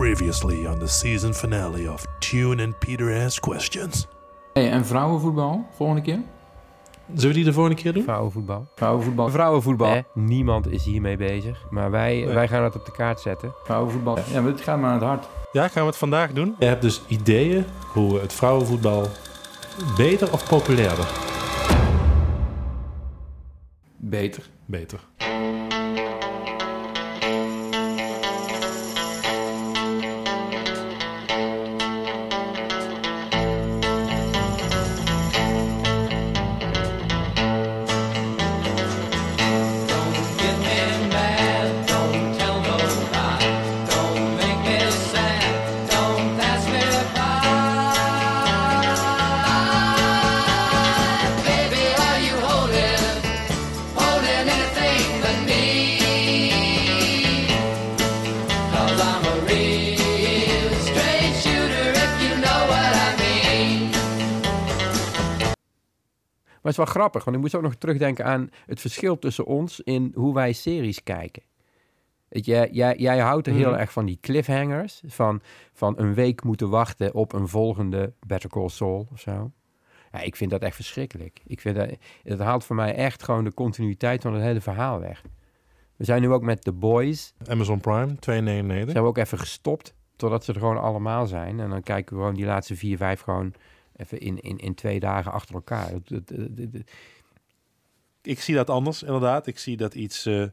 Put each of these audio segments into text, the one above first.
Previously on the season finale of Tune and Peter Ask Questions. Hey, en vrouwenvoetbal, volgende keer? Zullen we die de volgende keer doen? Vrouwenvoetbal. Vrouwenvoetbal. Vrouwenvoetbal. Niemand is hiermee bezig. Maar wij, Nee. wij gaan dat op de kaart zetten. Vrouwenvoetbal. Ja, maar het gaat me aan het hart. Ja, gaan we het vandaag doen? Je hebt dus ideeën hoe we het vrouwenvoetbal beter of populairder? Beter. Beter. Het is wel grappig, want ik moest ook nog terugdenken aan het verschil tussen ons in hoe wij series kijken. Je, jij, jij houdt er heel Mhm. erg van die cliffhangers, van, van een week moeten wachten op een volgende Better Call Saul of zo. Ja, ik vind dat echt verschrikkelijk. Ik vind dat, het haalt voor mij echt gewoon de continuïteit van het hele verhaal weg. We zijn nu ook met The Boys, Amazon Prime, 2,99. zijn we ook even gestopt, totdat ze er gewoon allemaal zijn. En dan kijken we gewoon die laatste vier, vijf gewoon even in, in, in twee dagen achter elkaar. Ik zie dat anders, inderdaad. Ik zie dat iets eh,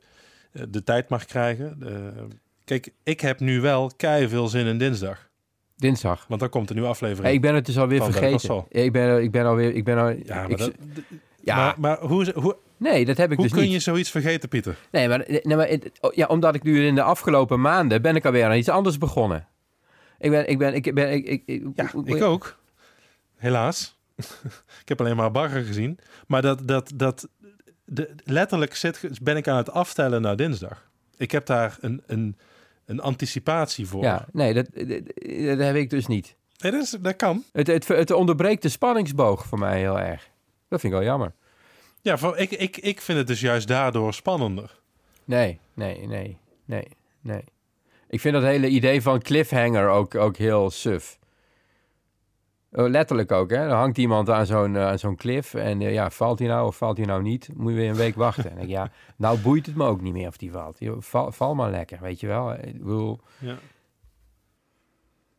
de tijd mag krijgen. Eh, kijk, ik heb nu wel kei veel zin in dinsdag. Dinsdag. Want dan komt een nieuwe aflevering. Hey, ik ben het dus alweer vergeten. Ik ben, ik ben alweer. Ik ben al, ja, maar, ik- dat, ja maar, maar hoe, hoe, nee, dat heb ik hoe dus kun niet. je zoiets vergeten, Pieter? Nee, maar, nee, maar oh, ja, omdat ik nu in de afgelopen maanden ben ik alweer aan iets anders begonnen. Ik ben, ik ben, ik ben, ik, ik, ik- Ja, ik ook. Helaas. ik heb alleen maar bagger gezien. Maar dat, dat, dat de, letterlijk zit, ben ik aan het aftellen naar dinsdag. Ik heb daar een, een, een anticipatie voor. Ja, nee, dat, dat, dat heb ik dus niet. Nee, dat, is, dat kan. Het, het, het onderbreekt de spanningsboog voor mij heel erg. Dat vind ik wel jammer. Ja, voor, ik, ik, ik vind het dus juist daardoor spannender. Nee, nee, nee, nee, nee. Ik vind dat hele idee van cliffhanger ook, ook heel suf. Oh, letterlijk ook, hè. Dan hangt iemand aan zo'n eh, aan zo'n cliff en eh, ja, valt hij nou of valt hij nou niet? Moet je weer een week wachten. En ik, ja, nou boeit het me ook niet meer of die valt. Val, val maar lekker, weet je wel. Ik bedoel, Ja.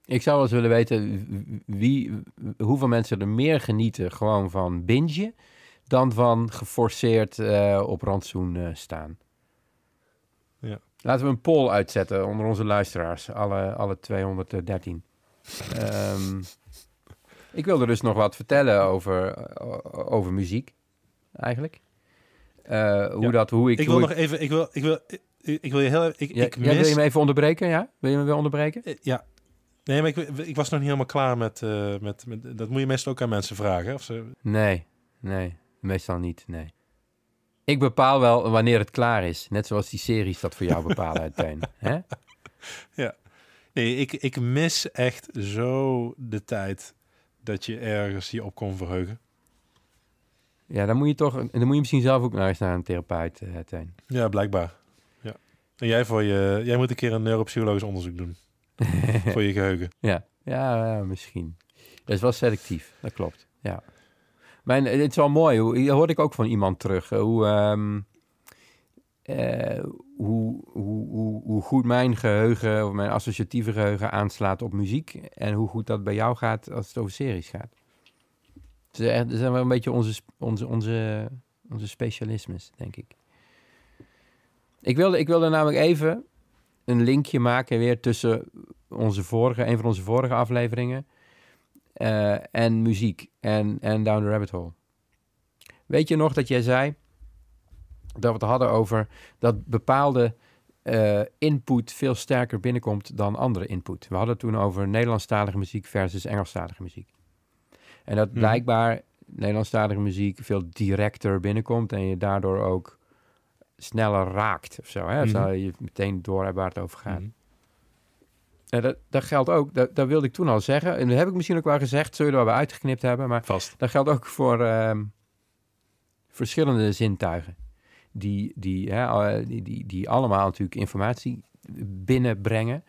ik zou wel eens willen weten wie, hoeveel mensen er meer genieten gewoon van bingen dan van geforceerd eh, op rantsoen staan. Ja. Laten we een poll uitzetten onder onze luisteraars, alle, alle 213. Ehm, ik wilde dus nog wat vertellen over, o- over muziek, eigenlijk. Eh, hoe Ja. dat, hoe ik... Ik wil nog even, ik wil, ik wil, ik, ik wil je heel ik, Ja, ik ja, mis... wil je me even onderbreken, ja? Wil je me weer onderbreken? Eh, Ja. Nee, maar ik, ik was nog niet helemaal klaar met, eh, met, met... Dat moet je meestal ook aan mensen vragen. Of ze, Nee, nee, meestal niet, nee. Ik bepaal wel wanneer het klaar is. Net zoals die series dat voor jou bepalen uitein. Hè? nee, ik, ik mis echt zo de tijd dat je ergens je op kon verheugen. Ja, dan moet je toch, dan moet je misschien zelf ook naar eens naar een therapeut, eh Teun. Ja, blijkbaar. Ja. En jij, voor je, jij moet een keer een neuropsychologisch onderzoek doen. voor je geheugen. Ja, ja, misschien. Dat is wel selectief, dat klopt. Ja. Mijn, het is wel mooi, hoe, hier hoorde ik ook van iemand terug, eh, hoe, ehm, eh, hoe, hoe, hoe, hoe goed mijn geheugen, of mijn associatieve geheugen aanslaat op muziek. En hoe goed dat bij jou gaat als het over series gaat. Echt, dat zijn wel een beetje onze, onze, onze, onze specialismes, denk ik. Ik wilde, ik wilde namelijk even een linkje maken weer tussen onze vorige, een van onze vorige afleveringen eh, en muziek en, en Down the Rabbit Hole. Weet je nog dat jij zei dat we het hadden over dat bepaalde eh, input veel sterker binnenkomt dan andere input. We hadden het toen over Nederlandstalige muziek versus Engelstalige muziek. En dat Mhm. blijkbaar Nederlandstalige muziek veel directer binnenkomt en je daardoor ook sneller raakt of zo. Hè? Of Mhm. je meteen door hebt waar het over gaat. Mhm. Dat, dat geldt ook, dat, dat wilde ik toen al zeggen. En dat heb ik misschien ook wel gezegd, zullen we wel uitgeknipt hebben. Maar Vast. dat geldt ook voor ehm, verschillende zintuigen. Die, die, hè, eh, die, die, die allemaal natuurlijk informatie binnenbrengen.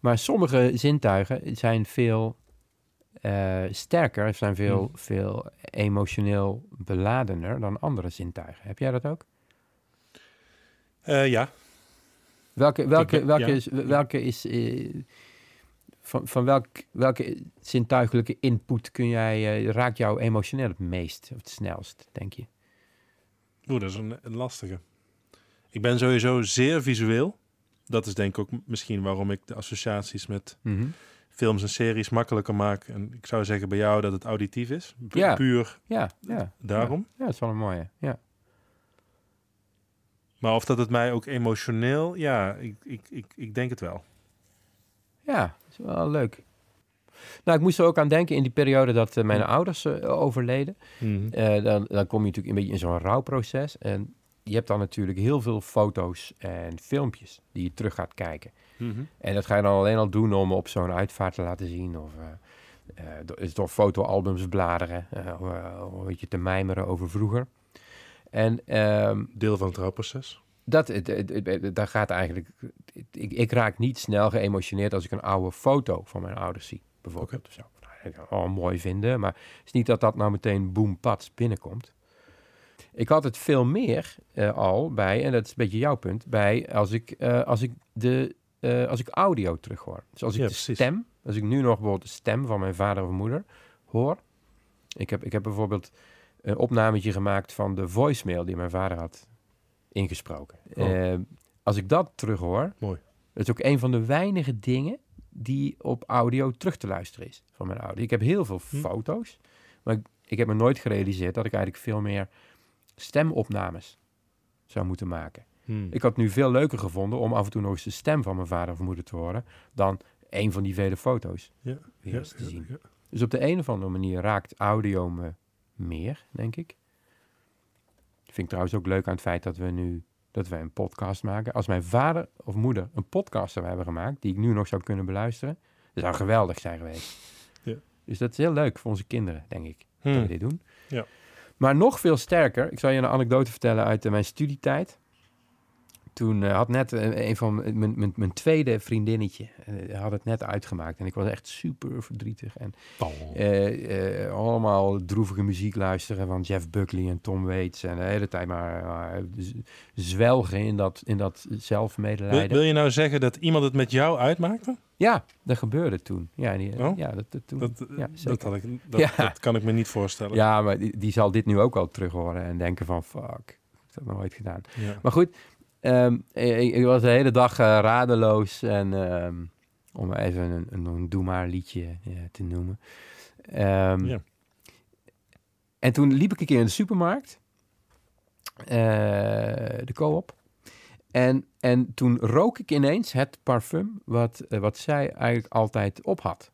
Maar sommige zintuigen zijn veel eh, sterker, zijn veel, Hmm. veel emotioneel beladener dan andere zintuigen. Heb jij dat ook? Eh, ja, Welke, welke, welke, ja. is, welke is van, van welk, welke zintuigelijke input kun jij, raakt jou emotioneel het meest of het snelst, denk je? Oeh, dat is een, een lastige. Ik ben sowieso zeer visueel. Dat is denk ik ook misschien waarom ik de associaties met films en series makkelijker maak. En ik zou zeggen bij jou dat het auditief is. Pu- Ja. Puur Ja, ja. daarom. Ja, dat is wel een mooie. Ja. Maar of dat het mij ook emotioneel... Ja, ik, ik, ik, ik denk het wel. Ja, dat is wel leuk. Nou, ik moest er ook aan denken in die periode dat eh, mijn ouders eh, overleden. Eh, dan, dan kom je natuurlijk een beetje in zo'n rouwproces. En je hebt dan natuurlijk heel veel foto's en filmpjes die je terug gaat kijken. Mhm. En dat ga je dan alleen al doen om op zo'n uitvaart te laten zien. Of eh, door, is door fotoalbums bladeren. of, een beetje te mijmeren over vroeger. En ehm, Deel van het rouwproces. dat, daar gaat eigenlijk... Ik, ik raak niet snel geëmotioneerd als ik een oude foto van mijn ouders zie. Bijvoorbeeld. Of zo. Nou, mooi vinden, maar het is niet dat dat nou meteen boem, pats binnenkomt. Ik had het veel meer eh, al bij, en dat is een beetje jouw punt, bij als ik, eh, als ik, de, eh, als ik audio terughoor. Dus als ik Ja, de precies. stem, als ik nu nog bijvoorbeeld de stem van mijn vader of moeder hoor. Ik heb, ik heb bijvoorbeeld een opnametje gemaakt van de voicemail die mijn vader had ingesproken. Oh. Als ik dat terughoor, Mooi. dat is ook een van de weinige dingen die op audio terug te luisteren is van mijn ouder. Ik heb heel veel Hm. foto's, maar ik, ik heb me nooit gerealiseerd dat ik eigenlijk veel meer stemopnames zou moeten maken. Hmm. Ik had het nu veel leuker gevonden om af en toe nog eens de stem van mijn vader of moeder te horen dan een van die vele foto's Ja, weer ja, te ja, zien. Dus op de een of andere manier raakt audio me meer, denk ik. Vind ik trouwens ook leuk aan het feit dat we nu dat wij een podcast maken. Als mijn vader of moeder een podcast zou hebben gemaakt, die ik nu nog zou kunnen beluisteren, dat zou geweldig zijn geweest. Ja. Dus dat is heel leuk voor onze kinderen, denk ik, dat Hmm. we dit doen. Ja. Maar nog veel sterker, ik zal je een anekdote vertellen uit eh, mijn studietijd. Toen eh, had net eh, een van mijn, mijn, mijn tweede vriendinnetje eh, had het net uitgemaakt. En ik was echt super verdrietig. En Oh. allemaal droevige muziek luisteren van Jeff Buckley en Tom Waits. En de hele tijd maar zwelgen in dat, in dat zelfmedelijden. wil je nou zeggen dat iemand het met jou uitmaakte? Ja, dat gebeurde toen. Ja, die, Oh? ja, dat, dat, toen. Dat, ja, dat, had ik, dat, Ja. dat kan ik me niet voorstellen. ja, maar die, die zal dit nu ook wel terug horen en denken van fuck, ik heb dat nooit gedaan. Ja. Maar goed, ehm, ik, ik was de hele dag eh, radeloos en ehm, om even een, een, een doe maar liedje te noemen. Ehm, Ja. En toen liep ik een keer in de supermarkt, eh, de co-op. En, en toen rook ik ineens het parfum wat, eh, wat zij eigenlijk altijd op had.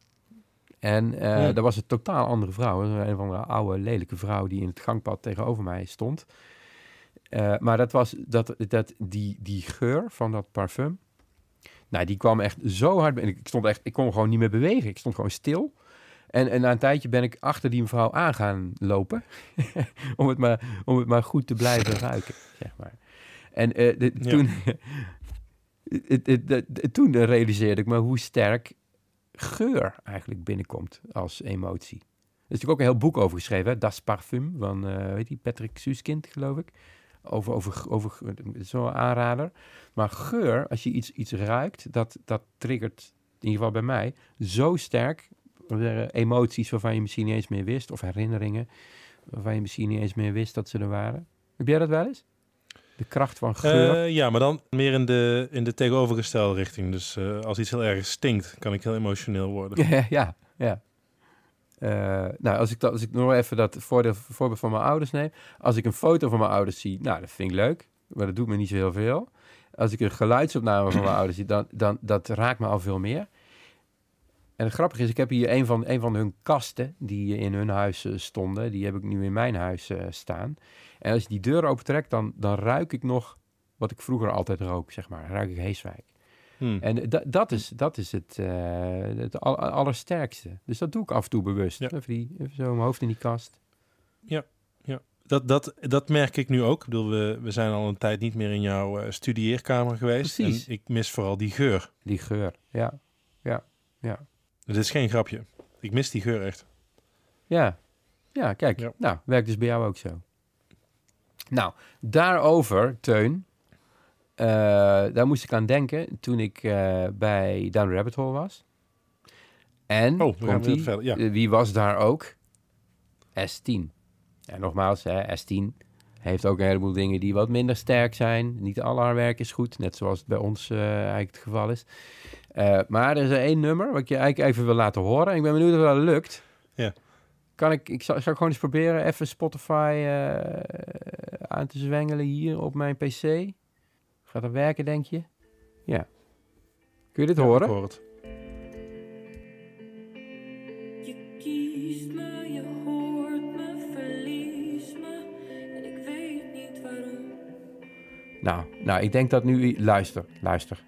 En Ja. dat was een totaal andere vrouw. Een van de oude, lelijke vrouw die in het gangpad tegenover mij stond. Eh, maar dat was dat, dat, die, die geur van dat parfum. Nou, die kwam echt zo hard. binnen. Ik stond echt, ik kon gewoon niet meer bewegen. Ik stond gewoon stil. En, en na een tijdje ben ik achter die mevrouw aan gaan lopen. om, het maar, om het maar goed te blijven ruiken, zeg maar. En eh, de- Ja. toen, toen realiseerde ik me hoe sterk geur eigenlijk binnenkomt als emotie. Er is natuurlijk ook een heel boek over geschreven, hè? Das Parfum, van eh weet je, Patrick Suskind, geloof ik. Over, over, over zo'n aanrader. Maar geur, als je iets, iets ruikt, dat, dat triggert, in ieder geval bij mij, zo sterk emoties waarvan je misschien niet eens meer wist, of herinneringen waarvan je misschien niet eens meer wist dat ze er waren. Heb jij dat wel eens? De kracht van geur. Eh, ja, maar dan meer in de, in de tegenovergestelde richting. Dus eh, als iets heel erg stinkt, kan ik heel emotioneel worden. Ja, ja. Eh, nou, als ik, dat, als ik nog even dat voordeel, voorbeeld van mijn ouders neem. Als ik een foto van mijn ouders zie, nou, dat vind ik leuk. Maar dat doet me niet zo heel veel. Als ik een geluidsopname van mijn ouders zie, dan, dan dat raakt me al veel meer. En het grappige is, ik heb hier een van, een van hun kasten die in hun huis eh, stonden. Die heb ik nu in mijn huis eh, staan. En als je die deur opentrekt, dan, dan ruik ik nog wat ik vroeger altijd rook, zeg maar. Ruik ik Heeswijk. Hmm. En da- dat is, dat is het, eh, het al- allersterkste. Dus dat doe ik af en toe bewust. Ja. Even, die, even zo mijn hoofd in die kast. Dat, dat, dat merk ik nu ook. Ik bedoel, we, we zijn al een tijd niet meer in jouw eh, studieerkamer geweest. Precies. En ik mis vooral die geur. Die geur, ja. Ja, ja. Dit is geen grapje. Ik mis die geur echt. Ja, ja kijk. Ja. Nou, werkt dus bij jou ook zo. Nou, daarover, Teun. Eh, daar moest ik aan denken toen ik eh, bij Down Rabbit Hole was. En, Oh, komt verder. Ja. eh, wie was daar ook? S10. En nogmaals, hè, S10 heeft ook een heleboel dingen die wat minder sterk zijn. Niet al haar werk is goed, net zoals het bij ons eigenlijk het geval is. Maar er is er één nummer wat ik je eigenlijk even wil laten horen. Ik ben benieuwd of dat lukt. Ja. Kan ik, ik zal, zal ik gewoon eens proberen even Spotify aan te zwengelen hier op mijn PC. Gaat dat werken, denk je? Ja. Kun je dit Ja, horen? Ik hoor het. Je kiest me, je hoort me, verlies me en ik weet niet waarom. Nou, nou, ik denk dat nu... Luister, luister.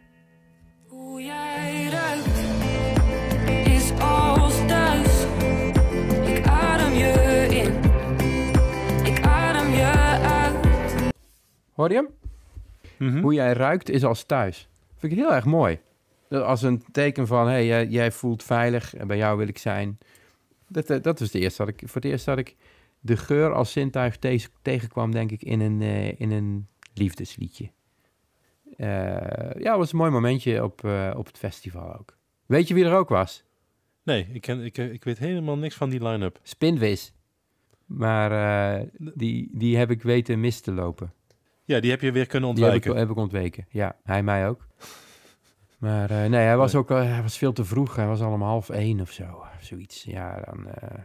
Hoe jij ruikt is als thuis. Ik adem je in, ik adem je uit. Hoor je hem? Mhm. Hoe jij ruikt is als thuis. Vind ik heel erg mooi. Dat Als een teken van, hé, hey, jij, jij voelt veilig en bij jou wil ik zijn. Dat, eh, dat was de eerste dat ik, voor het eerst dat ik de geur als zintuig te- tegenkwam, denk ik, in een, eh, in een liefdesliedje. Eh, ja, was een mooi momentje op, op het festival ook. Weet je wie er ook was? Nee, ik, ken, ik, ik weet helemaal niks van die line-up. Spinvis. Maar die, die heb ik weten mis te lopen. Ja, die heb je weer kunnen Die heb ik, ontwijken. heb ik ontweken. Ja, hij mij ook. Maar eh, nee, hij was ook al- hij was veel te vroeg. Hij was al om half één of zo. Zoiets. Ja, dan, eh,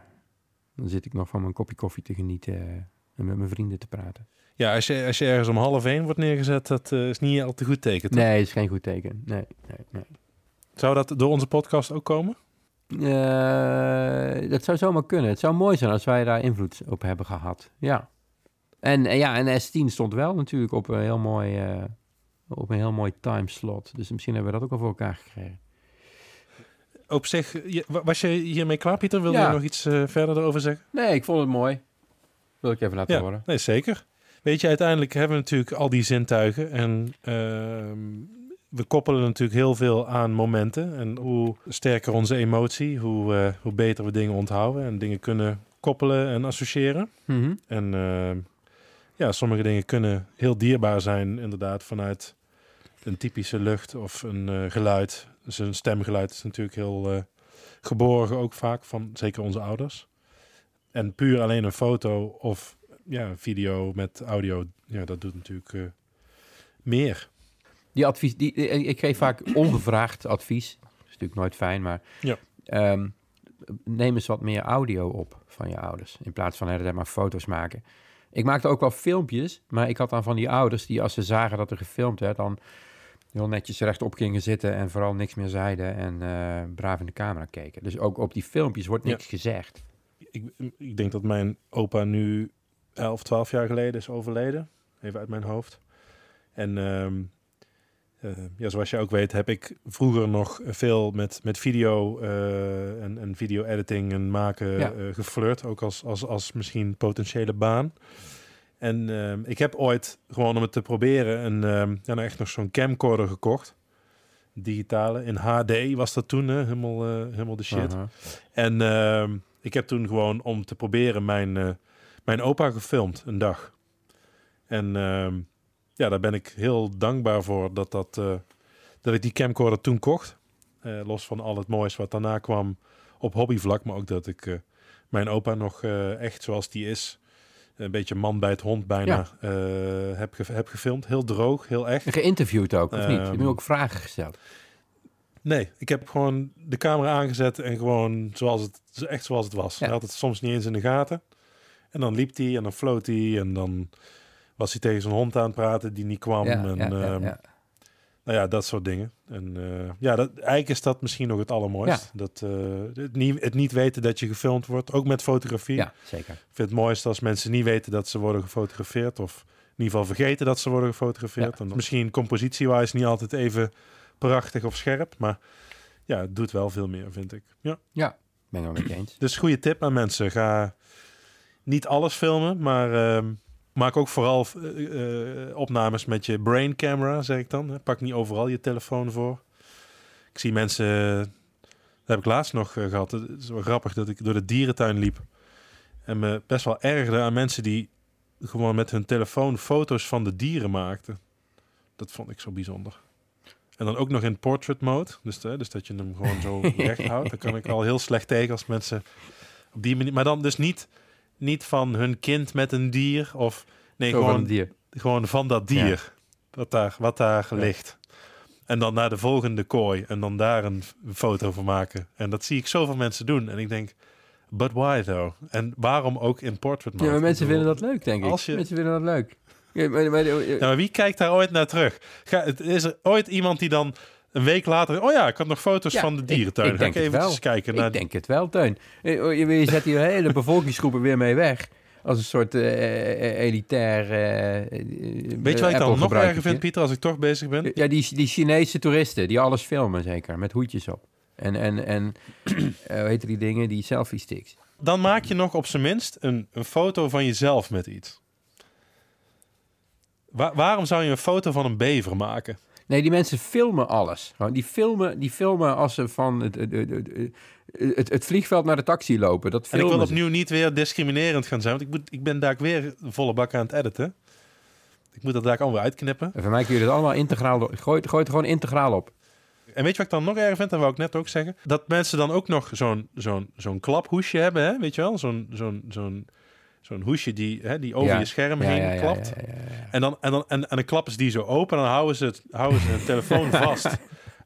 dan zit ik nog van mijn kopje koffie te genieten eh, en met mijn vrienden te praten. Ja, als je, als je ergens om half één wordt neergezet, dat eh, is niet al te goed teken. toch? Nee, is geen goed teken. Nee, nee, nee. Zou dat door onze podcast ook komen? Eh, dat zou zomaar kunnen. Het zou mooi zijn als wij daar invloed op hebben gehad. Ja. En, en ja, en S10 stond wel natuurlijk op een heel mooi, eh, op een heel mooi timeslot. Dus misschien hebben we dat ook al voor elkaar gekregen. Op zich, was je hiermee klaar, Pieter? Wil Ja. je nog iets eh, verder erover zeggen? Nee, ik vond het mooi. Wil ik even laten Ja, horen. nee, zeker. Weet je, uiteindelijk hebben we natuurlijk al die zintuigen. En ehm, we koppelen natuurlijk heel veel aan momenten. En hoe sterker onze emotie, hoe, eh, hoe beter we dingen onthouden. En dingen kunnen koppelen en associëren. Mhm. En ehm, ja, sommige dingen kunnen heel dierbaar zijn, inderdaad, vanuit een typische lucht of een eh, geluid. Dus een stemgeluid is natuurlijk heel eh, geborgen ook vaak van zeker onze ouders. En puur alleen een foto of ja, een video met audio, ja, dat doet natuurlijk eh, meer. Die advies, die, ik geef vaak ongevraagd advies. Dat is natuurlijk nooit fijn, maar Ja. ehm, neem eens wat meer audio op van je ouders. In plaats van er maar foto's maken. Ik maakte ook wel filmpjes, maar ik had dan van die ouders die als ze zagen dat er gefilmd werd, dan heel netjes rechtop gingen zitten en vooral niks meer zeiden en eh, braaf in de camera keken. Dus ook op die filmpjes wordt Ja. niks gezegd. Ik, ik denk dat mijn opa nu 11, 12 jaar geleden is overleden. Even uit mijn hoofd. En ehm, eh, ja, zoals je ook weet, heb ik vroeger nog veel met, met video eh, en, en video-editing en maken Ja. eh, geflirt. Ook als, als, als misschien potentiële baan. En ehm, ik heb ooit, gewoon om het te proberen, een, ehm, ja, nou echt nog zo'n camcorder gekocht. Digitale, in HD was dat toen, hè? Helemaal, helemaal de shit. En ehm, ik heb toen gewoon om te proberen mijn, mijn opa gefilmd, een dag. En ja, daar ben ik heel dankbaar voor dat, dat, eh, dat ik die camcorder toen kocht. Eh, los van al het moois wat daarna kwam op hobbyvlak. Maar ook dat ik eh, mijn opa nog echt zoals die is, een beetje man bij het hond bijna, heb, ge- heb gefilmd. Heel droog, heel echt. En geïnterviewd ook, of niet? Je hebt Ehm, nu ook vragen gesteld. Nee, ik heb gewoon de camera aangezet en gewoon zoals het, echt zoals het was. Ja. Hij had het soms niet eens in de gaten. En dan liep hij en dan floot hij en dan was hij tegen zijn hond aan het praten die niet kwam. Ja, en, ja, ja, ehm, ja. Nou ja, dat soort dingen. En eh, ja, dat, eigenlijk is dat misschien nog het allermooist. Dat, eh, het, niet, het niet weten dat je gefilmd wordt, ook met fotografie. ja, zeker. Ik vind het mooiste als mensen niet weten dat ze worden gefotografeerd. Of in ieder geval vergeten dat ze worden gefotografeerd. Ja. En misschien compositiewijs niet altijd even prachtig of scherp. Maar ja, het doet wel veel meer, vind ik. Ja. Ben ik wel met je eens. Dus goede tip aan mensen. Ga niet alles filmen, maar ehm, maak ook vooral eh, eh, opnames met je brain camera, zeg ik dan. Pak niet overal je telefoon voor. Ik zie mensen heb ik laatst nog eh, gehad. Het is wel grappig dat ik door de dierentuin liep. En me best wel ergerde aan mensen die gewoon met hun telefoon foto's van de dieren maakten. Dat vond ik zo bijzonder. En dan ook nog in portrait mode. Dus, dus dat je hem gewoon zo recht houdt. Daar kan ik al heel slecht tegen als mensen op die manier... Maar dan dus niet, niet van hun kind met een dier. Of nee, Zo van gewoon dier. gewoon van dat dier. Wat daar, wat daar ligt. En dan naar de volgende kooi. En dan daar een foto van maken. En dat zie ik zoveel mensen doen. En ik denk, but why though? En waarom ook in portrait mode? Ja, maar mensen Ik vinden dat leuk, denk ik. Als je- Mensen vinden dat leuk. Ja, maar, maar- Ja, maar wie kijkt daar ooit naar terug? Ga, is er ooit iemand die dan een week later... Oh ja, ik had nog foto's Ja, van de dierentuin. ik denk even kijken naar... Ik denk het wel, Teun. Oh, Je je zet hier hele bevolkingsgroepen weer mee weg. Als een soort eh, elitair... eh, Weet je wat ik dan nog erger vind, Pieter, als ik toch bezig ben? Ja, die, die Chinese toeristen die alles filmen, zeker. Met hoedjes op. En, en, en hoe heet die dingen? Die selfie sticks. Dan maak je nog op zijn minst een, een foto van jezelf met iets. Wa- waarom zou je een foto van een bever maken? Nee, die mensen filmen alles. Gewoon, die, filmen, die filmen als ze van het, het, het, het, vliegveld naar de taxi lopen. Dat En ik wil ze. opnieuw niet weer discriminerend gaan zijn, want ik, moet, ik ben daar weer volle bak aan het editen. Ik moet dat daar allemaal weer uitknippen. En voor mij kun je het allemaal integraal... door- Gooi, gooi het gewoon integraal op. En weet je wat ik dan nog erg vind? Dat wou ik net ook zeggen. Dat mensen dan ook nog zo'n zo'n zo'n klaphoesje hebben, hè? weet je wel? Zo'n zo'n zo'n zo'n hoesje die, hè, die over Ja. je scherm Ja, heen ja, ja, klapt. ja, ja, ja. En, dan, en, dan, en, en dan klappen ze die zo open en dan houden ze, het, houden ze hun telefoon vast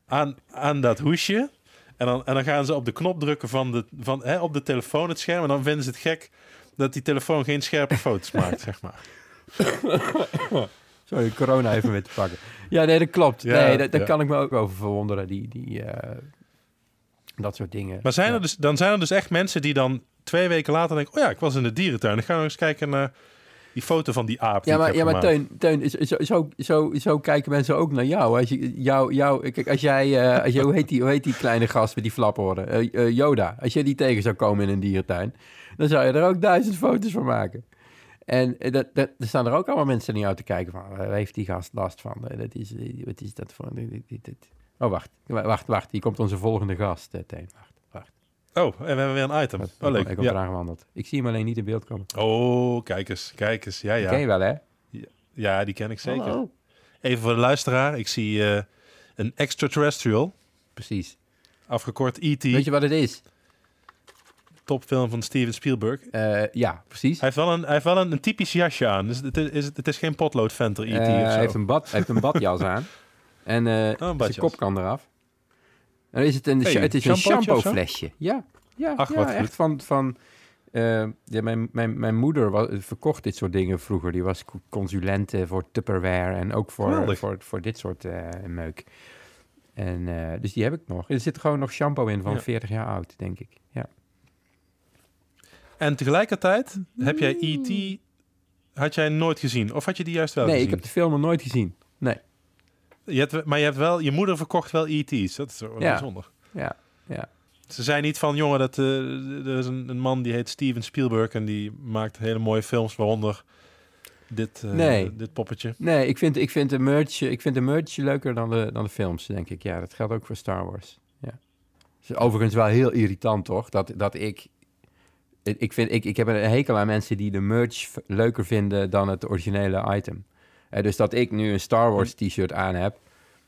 aan, aan dat hoesje. En dan, en dan gaan ze op de knop drukken van de, van, hè, op de telefoon het scherm. En dan vinden ze het gek dat die telefoon geen scherpe foto's maakt, zeg maar. Sorry, corona even mee te pakken. Ja, nee, dat klopt. Ja, nee, dat, daar ja. kan ik me ook over verwonderen. Die, die, eh, dat soort dingen. Maar zijn Ja. er dus, dan zijn er dus echt mensen die dan twee weken later denken... oh ja, ik was in de dierentuin. Ik ga nog eens kijken naar die foto van die aap die Ja, ik maar, ja, maar. Teun, Teun zo, zo, zo, zo kijken mensen ook naar jou. Als je, jou, jou kijk, als jij, eh, als jij hoe, heet die, hoe heet die kleine gast met die flaporen? Eh eh, Yoda. Als je die tegen zou komen in een dierentuin, dan zou je er ook duizend foto's van maken. En dat, dat, er staan er ook allemaal mensen naar jou te kijken van, waar heeft die gast last van? Dat is, wat is dat voor... dit- dit- dit- Oh, wacht. Wacht, wacht. Hier komt onze volgende gast, Teun. Oh, en we hebben weer een item. Oh, leuk. Hij komt Ja. eraan gewandeld. Ik zie hem alleen niet in beeld komen. Oh, kijk eens, kijk eens. Ja, Die ken je ja. wel, hè? Ja, die ken ik zeker. Hallo. Even voor de luisteraar. Ik zie eh, een extraterrestrial, Precies. afgekort E.T. Weet je wat het is? topfilm van Steven Spielberg. Eh, ja, precies. Hij heeft wel een, hij heeft wel een, een typisch jasje aan. Dus het is, het is geen potloodventer E.T. Eh, of zo. hij heeft een, bad, hij heeft een badjas aan. En eh een zijn badjas. kop kan eraf. En dan is het een, Hey, sha- het is een zo? shampooflesje. Ja, ja, Ach, ja wat echt goed. van... van eh, ja, mijn, mijn, mijn moeder was, verkocht dit soort dingen vroeger. Die was co- consulente voor Tupperware en ook voor, Geweldig. voor, voor dit soort eh, meuk. En, eh, dus die heb ik nog. Er zit gewoon nog shampoo in van Ja. 40 jaar oud, denk ik. Ja. En tegelijkertijd heb jij E.T. had jij nooit gezien? Of had je die juist wel nee, ik gezien? heb de film nog nooit gezien. Nee, Je hebt, maar je hebt wel, je moeder verkocht wel E.T.'s. Dat is wel Ja. bijzonder. ja, ja. Ze zei niet van, jongen, dat, eh, er is een, een man die heet Steven Spielberg en die maakt hele mooie films, waaronder dit, eh, Nee. dit poppetje. Nee, ik vind, ik vind de merch, ik vind de merch leuker dan de, dan de films, denk ik. Ja, dat geldt ook voor Star Wars. Ja. Het is overigens wel heel irritant, toch? Dat, dat ik... Ik, vind, ik, ik heb een hekel aan mensen die de merch leuker vinden dan het originele item. Eh, dus dat ik nu een Star Wars t-shirt aan heb...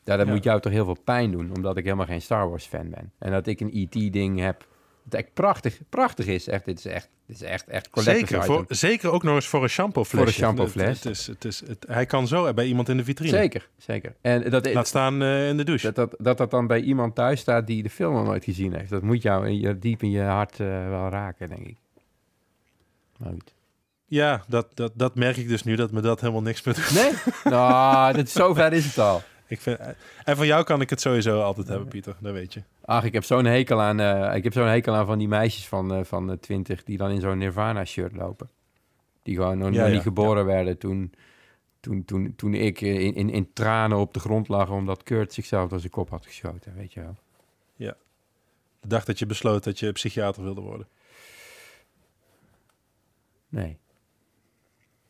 Ja, dat Ja. moet jou toch heel veel pijn doen, omdat ik helemaal geen Star Wars fan ben. En dat ik een E.T.-ding heb, dat echt prachtig, prachtig is. Echt, dit is echt, dit is echt, echt Zeker, item. voor, zeker ook nog eens voor een shampoofles. Voor een shampoofles. Het, het is, het is, het, hij kan zo bij iemand in de vitrine. Zeker, zeker. En dat, Laat staan eh, in de douche. Dat dat, dat dat dan bij iemand thuis staat die de film nog nooit gezien heeft. Dat moet jou in je, diep in je hart eh, wel raken, denk ik. Maar goed. Ja, dat, dat, dat merk ik dus nu, dat me dat helemaal niks meer doet. Nee? nou, dit, zover is het al. Ik vind, en van jou kan ik het sowieso altijd hebben, Pieter. Dat weet je. Ach, ik heb zo'n hekel aan, eh, ik heb zo'n hekel aan van die meisjes van, eh, van de 20 die dan in zo'n Nirvana-shirt lopen. Die gewoon nog, Ja, ja, niet geboren werden toen, toen, toen, toen ik eh, in, in, in tranen op de grond lag omdat Kurt zichzelf door zijn kop had geschoten, weet je wel. De dag dat je besloot dat je psychiater wilde worden. Nee.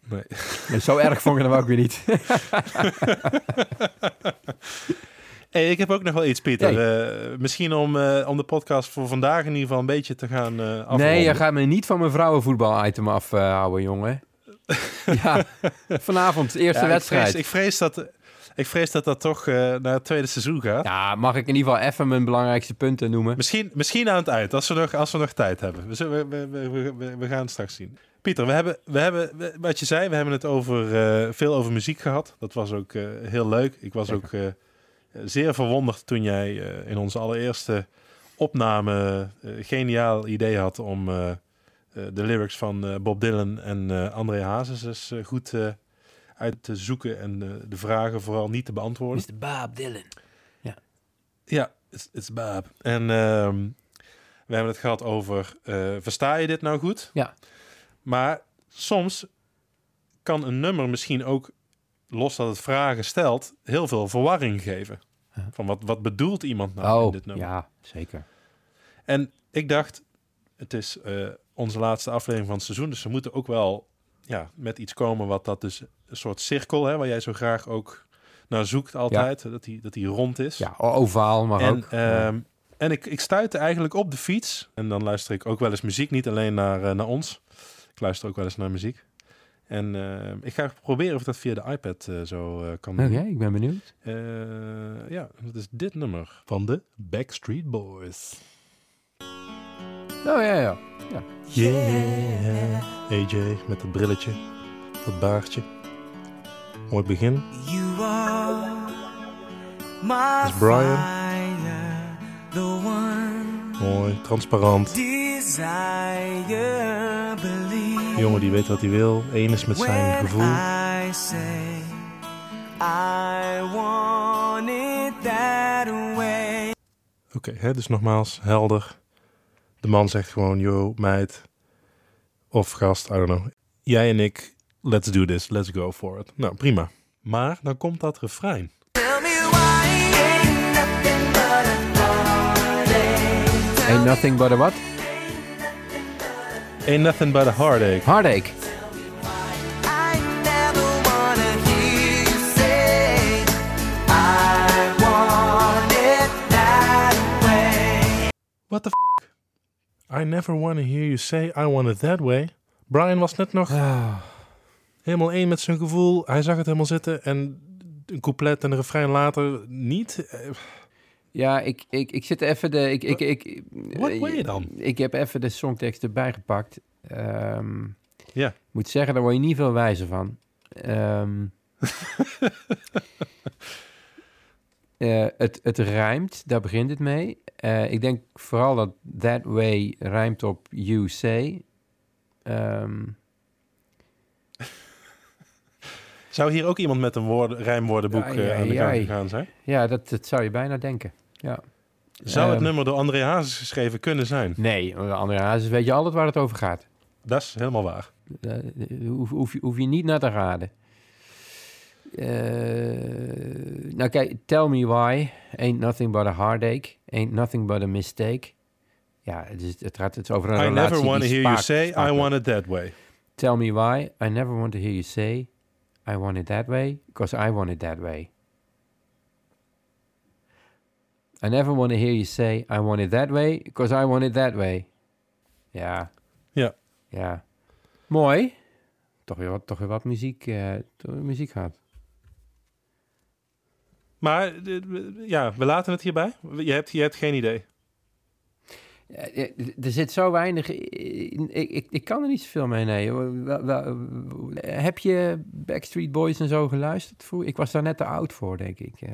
Nee. Nee, Zo erg vond ik hem ook weer niet. Hey, ik heb ook nog wel iets, Pieter. Hey. Eh, misschien om, eh, om de podcast voor vandaag in ieder geval een beetje te gaan afronden. Nee, je gaat me niet van mijn vrouwenvoetbal-item afhouden, jongen. ja, vanavond, eerste Ja, ik wedstrijd. vrees, ik, vrees dat, ik vrees dat dat toch naar het tweede seizoen gaat. Ja, mag ik in ieder geval even mijn belangrijkste punten noemen? Misschien, misschien aan het eind, als we nog, als we nog tijd hebben. We, zullen- we, we, we, we, we gaan het straks zien. Pieter, we hebben, we hebben we- wat je zei, we hebben het over, eh, veel over muziek gehad. Dat was ook eh, heel leuk. Ik was ook eh, zeer verwonderd toen jij eh, in onze allereerste opname eh, geniaal idee had om de lyrics van eh, Bob Dylan en eh, André Hazes eens goed eh, uit te zoeken en eh, de vragen vooral niet te beantwoorden. Mr. Bob Dylan. Ja, it's, it's Bob. En ehm, we hebben het gehad over, eh, versta je dit nou goed? Ja. Maar soms kan een nummer misschien ook, los dat het vragen stelt, heel veel verwarring geven. Van wat, wat bedoelt iemand nou in Oh, dit nummer? ja, zeker. En ik dacht, het is eh, onze laatste aflevering van het seizoen, dus we moeten ook wel ja, met iets komen wat dat dus een soort cirkel, hè, waar jij zo graag ook naar zoekt altijd, dat die, dat die rond is. Ja, ovaal mag En, ook. Ja. ehm, en ik, ik stuitte eigenlijk op de fiets. En dan luister ik ook wel eens muziek, niet alleen naar, eh, naar ons. Ik luister ook wel eens naar muziek. En ehm, ik ga proberen of ik dat via de iPad eh, zo eh, kan Oké, ik ben benieuwd. Eh, ja, dat is dit nummer van de Backstreet Boys. Oh ja, ja. Yeah. AJ met het brilletje, dat baardje. Mooi begin. You are my is Brian. fire, the one Mooi, transparant. Jongen die weet wat hij wil. Eén is met zijn gevoel. I say I want it that way. Oké, hè, dus nogmaals, helder. De man zegt gewoon, yo, meid. Of gast, I don't know. Jij en ik, let's do this, let's go for it. Nou, prima. Maar dan komt dat refrein. Tell me why ain't nothing but a heartache. Ain't nothing but a what? Ain't nothing but a heartache. Heartache. I never wanna hear you say I want it that way. What the f***? I never want to hear you say I want it that way. Brian was net nog Ah, helemaal één met zijn gevoel. Hij zag het helemaal zitten en een couplet en een refrein later niet. Eh, Ja, ik, ik, ik zit even de... Ik, ik, ik, Wat eh, wil je dan? Ik heb even de songtekst erbij gepakt. Ehm, Ja. Ik moet zeggen, daar word je niet veel wijzer van. Ehm, eh, het, het rijmt, daar begint het mee. Eh, ik denk vooral dat that way rijmt op you say. Ehm, Zou hier ook iemand met een woorden, rijmwoordenboek eh, aan de gang gegaan zijn? ja, dat, dat zou je bijna denken. Ja. Zou het Ehm, nummer door André Hazes geschreven kunnen zijn? Nee, André Hazes weet je altijd waar het over gaat. Dat is helemaal waar. Daar hoef, hoef, je- hoef je niet naar te raden. Eh, nou kijk, Tell Me Why, Ain't Nothing But A Heartache, Ain't Nothing But A Mistake. Ja, het, is, het gaat het over een I relatie never want to hear you spaak- say I want it that way. Tell me why, I never want to hear you say I want it that way, because I want it that way. I never want to hear you say I want it that way, because I want it that way. Ja. Ja. Ja. Mooi. Toch weer wat, toch weer wat muziek, eh, muziek gehad. Maar eh, ja, we laten het hierbij. Je hebt, je hebt geen idee. Ja, ja, Er zit zo weinig in. Ik, ik, ik kan er niet zoveel mee, nee. Wel- Heb je Backstreet Boys en zo geluisterd? Ik was daar net te oud voor, denk ik. eh.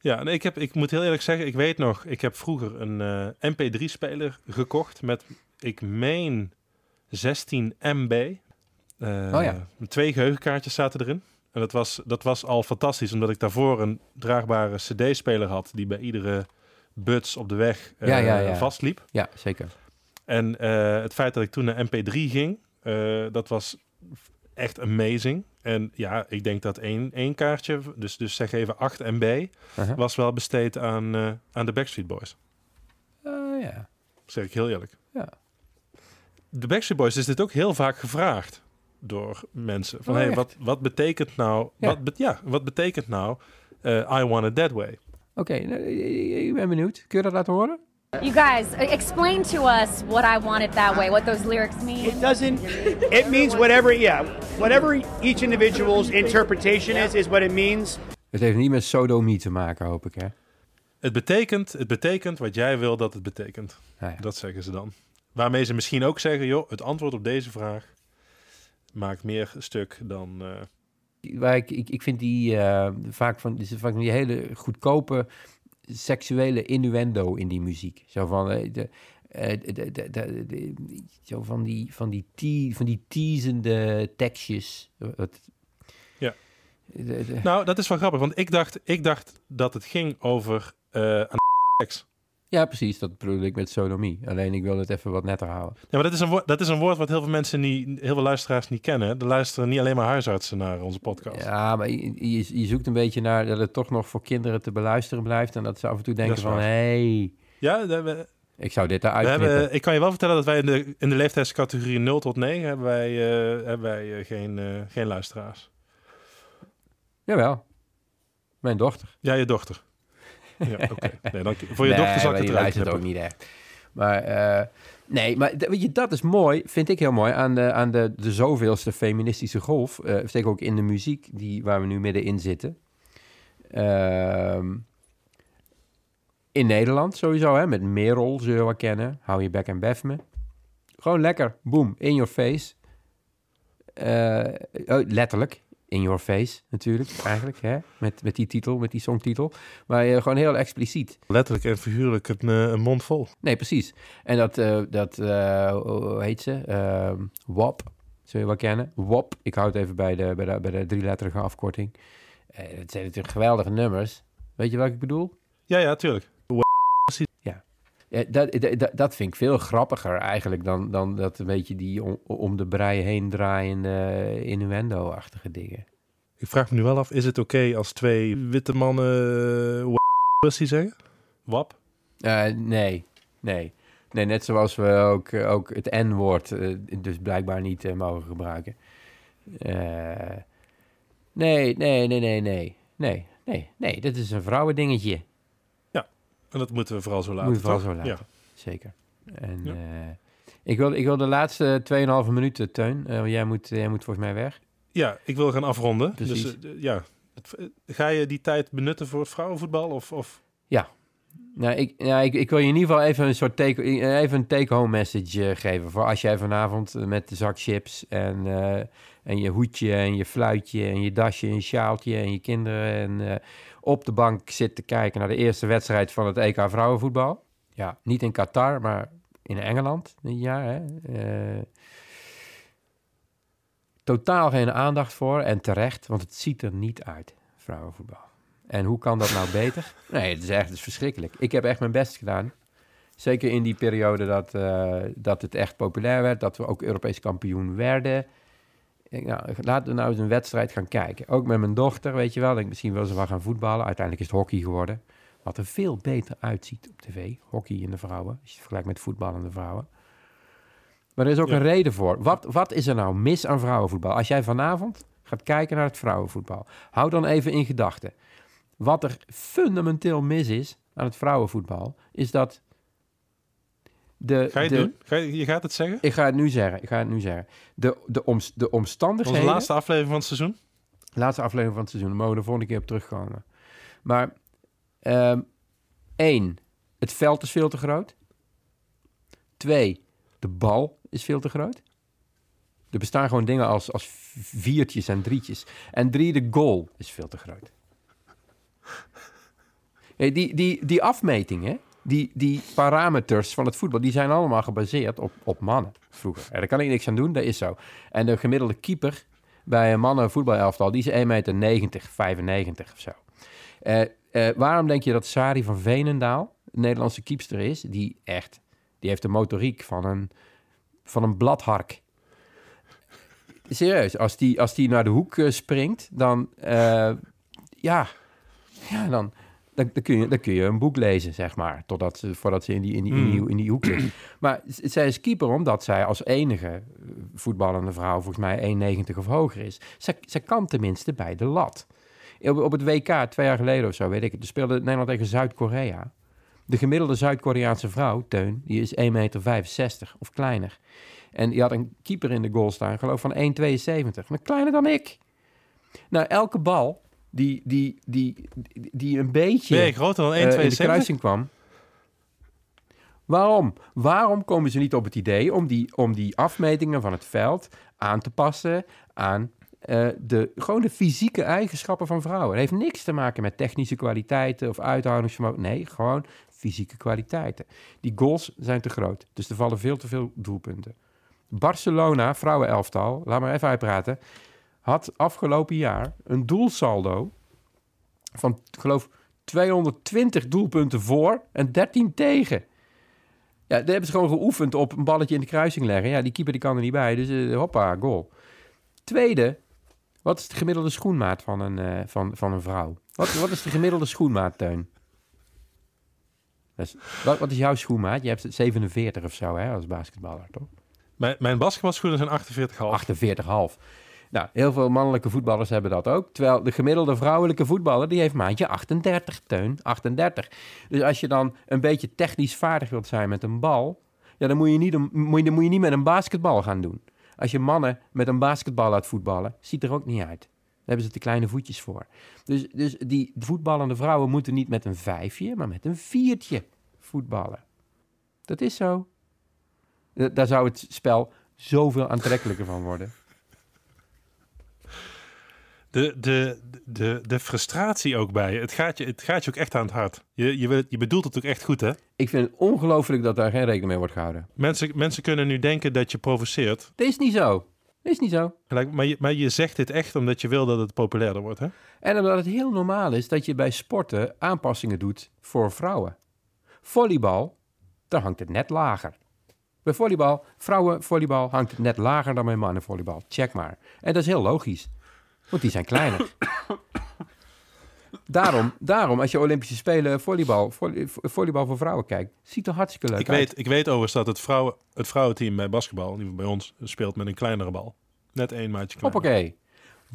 Ja, en ik, heb, ik moet heel eerlijk zeggen, ik weet nog, ik heb vroeger een eh, MP3-speler gekocht met, ik meen, 16 MB. Eh, Oh ja. Twee geheugenkaartjes zaten erin. En dat was, dat was al fantastisch, omdat ik daarvoor een draagbare CD-speler had die bij iedere buts op de weg eh, Ja, ja, ja. vastliep. Ja, zeker. En eh, het feit dat ik toen naar MP3 ging, eh, dat was echt amazing. En ja, ik denk dat één, één kaartje, dus, dus zeg even 8 MB, was wel besteed aan, aan de Backstreet Boys. Oh, ja. Zeg ik heel eerlijk. Ja. De Backstreet Boys is dit ook heel vaak gevraagd door mensen. Van, Oh, hey, wat, wat betekent nou, Ja. Wat, be- ja, wat betekent nou I want it that way? Oké, nou, ik ik ben benieuwd. Kun je dat laten horen? You guys, e- explain to us what I want it that way, what those lyrics mean. It doesn't. It means whatever. Yeah, whatever each individual's interpretation is, is what it means. Het heeft niet met sodomie te maken, hoop ik, hè? Het betekent, het betekent wat jij wil dat het betekent. Nou ja. Dat zeggen ze dan. Waarmee ze misschien ook zeggen, joh, het antwoord op deze vraag maakt meer stuk dan... eh, waar ik, ik, ik vind die eh, vaak van is vaak die hele goedkope seksuele innuendo in die muziek. Zo van eh, de, eh, de, de, de, zo van die van die van die teasende tekstjes. Wat- Ja. Nou, dat is wel grappig, want ik dacht, ik dacht dat het ging over aan seks. Ja, precies. Dat bedoel ik met sodomie. Alleen ik wil het even wat netter houden. Ja, maar dat is, een woord, dat is een woord wat heel veel mensen niet, heel veel luisteraars niet kennen. Er luisteren niet alleen maar huisartsen naar onze podcast. Ja, maar je, je, je zoekt een beetje naar dat het toch nog voor kinderen te beluisteren blijft. En dat ze af en toe denken van, hé, hey, Ja, we, ik zou dit eruit hebben, ik kan je wel vertellen dat wij in de, in de leeftijdscategorie 0 tot 9 hebben wij, eh, hebben wij eh, geen, eh, geen luisteraars. Jawel. Mijn dochter. Ja, je dochter. Ja, oké. Nee, voor je Nee, dochter zal ik het eruit luistert ook niet echt. Maar eh, nee, maar weet je, dat is mooi, vind ik heel mooi aan de, aan de, de zoveelste feministische golf. eh zeker ook in de muziek die, waar we nu middenin zitten. Ehm, in Nederland sowieso, hè, met Merel zul je wel kennen. Hou je bek en bef me. Gewoon lekker, boom, in your face. Oh, letterlijk, in your face natuurlijk, eigenlijk, hè? Met, met die titel, met die songtitel. Maar eh, gewoon heel expliciet. Letterlijk en figuurlijk een, eh, een mond vol. Nee, precies. En dat, eh, dat hoe heet ze? Ehm WAP, zul je wel kennen. WAP, ik houd het even bij de, bij de, bij de drieletterige afkorting. Het zijn natuurlijk geweldige nummers. Weet je wat ik bedoel? Ja, ja, tuurlijk. Dat, dat- dat, dat vind ik veel grappiger eigenlijk dan, dan dat een beetje die om, om de brei heen draaiende innuendo-achtige dingen. Ik vraag me nu wel af, is het oké als twee witte mannen uh, pussy zeggen? Wap? Eh, nee, nee. Nee, net zoals we ook, eh, ook het N-woord eh, dus blijkbaar niet eh, mogen gebruiken. Eh, nee, nee, nee, nee, nee. Nee, nee, nee. Dit is een vrouwendingetje. En dat moeten we vooral zo laten. Moet je vooral toch? zo laten. Ja. Zeker. En Ja. eh, ik, wil, ik wil de laatste 2,5 minuten, Teun. eh, jij, moet, jij moet volgens mij weg. ja, ik wil gaan afronden. Precies. Dus eh, ja, eh, ga je die tijd benutten voor vrouwenvoetbal? Of, of... Nou, ik, ja, ik, ik wil je in ieder geval even een soort take, eh, even een take-home message eh, geven. Voor als jij vanavond eh, met de zak chips en, eh, en je hoedje en je fluitje en je dasje en je sjaaltje en je kinderen en eh, op de bank zit te kijken naar de eerste wedstrijd van het EK vrouwenvoetbal. Ja, niet in Qatar, maar in Engeland dit jaar. Hè? Eh, totaal geen aandacht voor en terecht, want het ziet er niet uit, vrouwenvoetbal. En hoe kan dat nou beter? Nee, het is echt het is verschrikkelijk. Ik heb echt mijn best gedaan. Zeker in die periode dat, eh, dat het echt populair werd, dat we ook Europees kampioen werden. Nou, laten we nou eens een wedstrijd gaan kijken. Ook met mijn dochter, weet je wel. Ik misschien wil ze wel gaan voetballen. Uiteindelijk is het hockey geworden. Wat er veel beter uitziet op tv. Hockey in de vrouwen. Als je het vergelijkt met voetbal en de vrouwen. Maar er is ook Ja. een reden voor. Wat, wat is er nou mis aan vrouwenvoetbal? Als jij vanavond gaat kijken naar het vrouwenvoetbal. Hou dan even in gedachten. Wat er fundamenteel mis is aan het vrouwenvoetbal, is dat de... Ga je het de, doen? Ga je, je gaat het zeggen? Ik ga het nu zeggen. Ik ga het nu zeggen. De, de, oms- de omstandigheden... Onze laatste aflevering van het seizoen? Laatste aflevering van het seizoen. Daar mogen we de volgende keer op terugkomen. Maar ehm één, het veld is veel te groot. Twee, de bal is veel te groot. Er bestaan gewoon dingen als, als viertjes en drietjes. En drie, de goal is veel te groot. Hey, die, die, die afmetingen, die, die parameters van het voetbal, die zijn allemaal gebaseerd op, op mannen vroeger. Ja, daar kan ik niks aan doen, dat is zo. En de gemiddelde keeper bij een mannen voetbalelftal, die is 1,90 meter, 95 of zo. Eh, eh, waarom denk je dat Sari van Veenendaal, een Nederlandse keepster is, die echt, die heeft de motoriek van een, van een bladhark. Serieus, als die, als die naar de hoek eh, springt, dan, ja, ja, dan, dan, dan, kun je, dan kun je een boek lezen, zeg maar, totdat ze, voordat ze in die, in die, in die, in die hoek ligt. Maar zij is keeper omdat zij als enige eh, voetballende vrouw volgens mij 1,90 of hoger is. Zij, zij kan tenminste bij de lat. Op, op het WK, twee jaar geleden of zo, weet ik het. Speelde Nederland tegen Zuid-Korea. De gemiddelde Zuid-Koreaanse vrouw, Teun, die is 1,65 meter of kleiner. En die had een keeper in de goal staan, geloof van 1,72. Maar kleiner dan ik. Nou, elke bal die, die, die, die, een beetje je groter dan eh, in de 1,72? kruising kwam. Waarom? Waarom komen ze niet op het idee om die, om die afmetingen van het veld aan te passen aan eh, de, gewoon de fysieke eigenschappen van vrouwen? Het heeft niks te maken met technische kwaliteiten of uithoudingsvermogen. Nee, gewoon fysieke kwaliteiten. Die goals zijn te groot, dus er vallen veel te veel doelpunten. Barcelona, vrouwenelftal, laat maar even uitpraten, had afgelopen jaar een doelsaldo van, geloof, 220 doelpunten voor en 13 tegen. Ja, daar hebben ze gewoon geoefend op een balletje in de kruising leggen. Ja, die keeper die kan er niet bij, dus eh, hoppa, goal. Tweede, wat is de gemiddelde schoenmaat van een, eh, van, van een vrouw? Wat, wat is de gemiddelde schoenmaat, Teun? Wat, wat is jouw schoenmaat? Je hebt 47 of zo, hè, als basketballer, toch? Mijn, mijn basketbalschoenen zijn 48,5. 48,5. Nou, heel veel mannelijke voetballers hebben dat ook. Terwijl de gemiddelde vrouwelijke voetballer, die heeft maandje 38, Teun. 38. Dus als je dan een beetje technisch vaardig wilt zijn met een bal... Ja, dan moet je niet, moet je, moet je niet met een basketbal gaan doen. Als je mannen met een basketbal laat voetballen, ziet er ook niet uit. Daar hebben ze te kleine voetjes voor. Dus, dus die voetballende vrouwen moeten niet met een vijfje, maar met een viertje voetballen. Dat is zo. Da- Daar zou het spel zoveel aantrekkelijker van worden. De, de, de, de frustratie ook bij je. Het gaat je, het gaat je ook echt aan het hart. Je, je, je bedoelt het ook echt goed, hè? Ik vind het ongelooflijk dat daar geen rekening mee wordt gehouden. Mensen, mensen kunnen nu denken dat je provoceert. Dit is niet zo. Dit is niet zo. Gelijk, maar, je, maar je zegt dit echt omdat je wil dat het populairder wordt, hè? En omdat het heel normaal is dat je bij sporten aanpassingen doet voor vrouwen. Volleybal, daar hangt het net lager. Bij volleybal, vrouwenvolleybal, hangt het net lager dan bij mannenvolleybal. Check maar. En dat is heel logisch, want die zijn kleiner. Daarom, daarom als je Olympische Spelen volleybal, volley- volleybal voor vrouwen kijkt, ziet er hartstikke leuk Ik uit. weet, ik weet overigens dat het, vrouwen, het vrouwenteam bij basketbal, geval bij ons, speelt met een kleinere bal. Net één maatje kleiner. Hoppakee.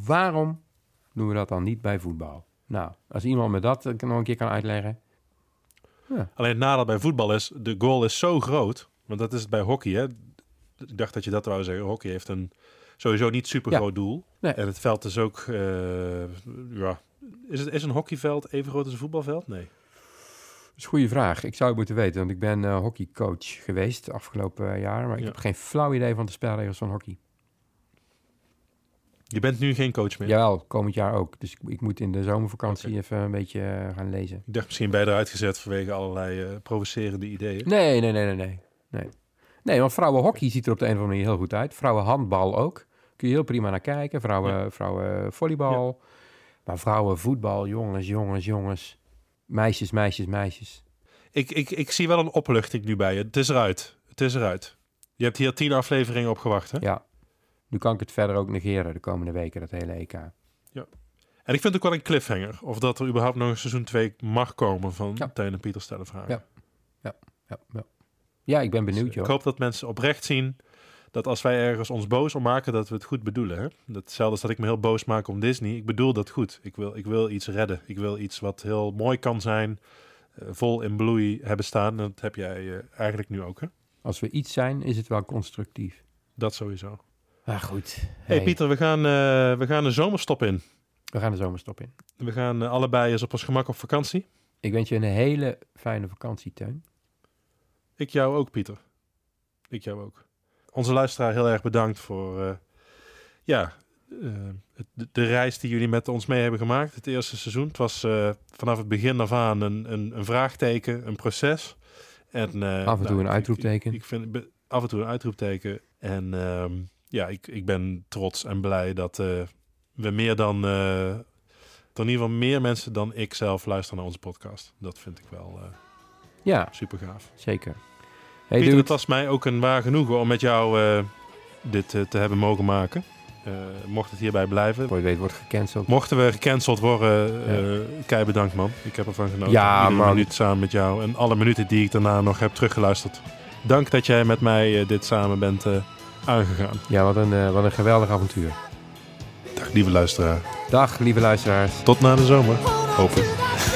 Waarom doen we dat dan niet bij voetbal? Nou, als iemand me dat eh, nog een keer kan uitleggen. Alleen het nadeel bij voetbal is, de goal is zo groot. Want dat is het bij hockey, hè? Ik dacht dat je dat wou zeggen. Hockey heeft een sowieso niet super groot doel. Nee. En het veld is ook, eh, ja... Is, het, is een hockeyveld even groot als een voetbalveld? Nee. Dat is een goede vraag. Ik zou het moeten weten, want ik ben eh, hockeycoach geweest de afgelopen eh, jaar. Maar ik Ja. heb geen flauw idee van de spelregels van hockey. Je bent nu geen coach meer. Jawel, komend jaar ook. Dus ik, ik moet in de zomervakantie even een beetje gaan lezen. Ik dacht misschien je eruit gezet vanwege allerlei eh, provocerende ideeën. Nee, nee, nee, nee, nee. Nee, nee want vrouwenhockey ziet er op de een of andere manier heel goed uit. Vrouwenhandbal ook. Kun je heel prima naar kijken. Vrouwen, vrouwen volleybal. Maar vrouwenvoetbal, jongens, jongens, jongens. Meisjes, meisjes, meisjes. Ik, ik, ik zie wel een opluchting nu bij je. Het is eruit. Het is eruit. Je hebt hier tien afleveringen op gewacht, hè? Ja. Nu kan ik het verder ook negeren de komende weken, dat hele EK. En ik vind het ook wel een cliffhanger. Of dat er überhaupt nog een seizoen 2 mag komen van Ja. Teun en Pieter stellen vragen. Ja. Ja, ja. ja ik ben benieuwd, Dus joh. ik hoop dat mensen oprecht zien dat als wij ergens ons boos om maken, dat we het goed bedoelen. Hè? Hetzelfde als dat ik me heel boos maak om Disney. Ik bedoel dat goed. Ik wil, ik wil iets redden. Ik wil iets wat heel mooi kan zijn, eh, vol in bloei hebben staan. En dat heb jij eh, eigenlijk nu ook, hè? Als we iets zijn, is het wel constructief. Dat sowieso. Ah, goed. hey, Pieter, we gaan, eh, we gaan de zomerstop in. We gaan de zomerstop in. We gaan allebei eens op ons gemak op vakantie. Ik wens je een hele fijne vakantie, Teun. Ik jou ook, Pieter. Ik jou ook. Onze luisteraar heel erg bedankt voor eh, ja, eh, de, de reis die jullie met ons mee hebben gemaakt. Het eerste seizoen. Het was eh, vanaf het begin af aan een, een, een vraagteken, een proces. En, Af en toe nou, een uitroepteken. Ik, ik vind af en toe een uitroepteken. En ehm, ja, ik, ik ben trots en blij dat we meer dan... in ieder geval meer mensen dan ik zelf luisteren naar onze podcast. Dat vind ik wel Ja, super gaaf. zeker. Hey, Pieter, het was mij ook een waar genoegen om met jou eh, dit eh, te hebben mogen maken. Eh, mocht het hierbij blijven. Voor je weet wordt gecanceld. Mochten we gecanceld worden, eh kei bedankt man. Ik heb ervan genoten. Ja, Iedere man. minuut samen met jou en alle minuten die ik daarna nog heb teruggeluisterd. Dank dat jij met mij dit samen bent eh, aangegaan. Ja, wat een, eh, wat een geweldig avontuur. Dag lieve luisteraar. Dag, lieve luisteraars. Tot na de zomer, hoop ik.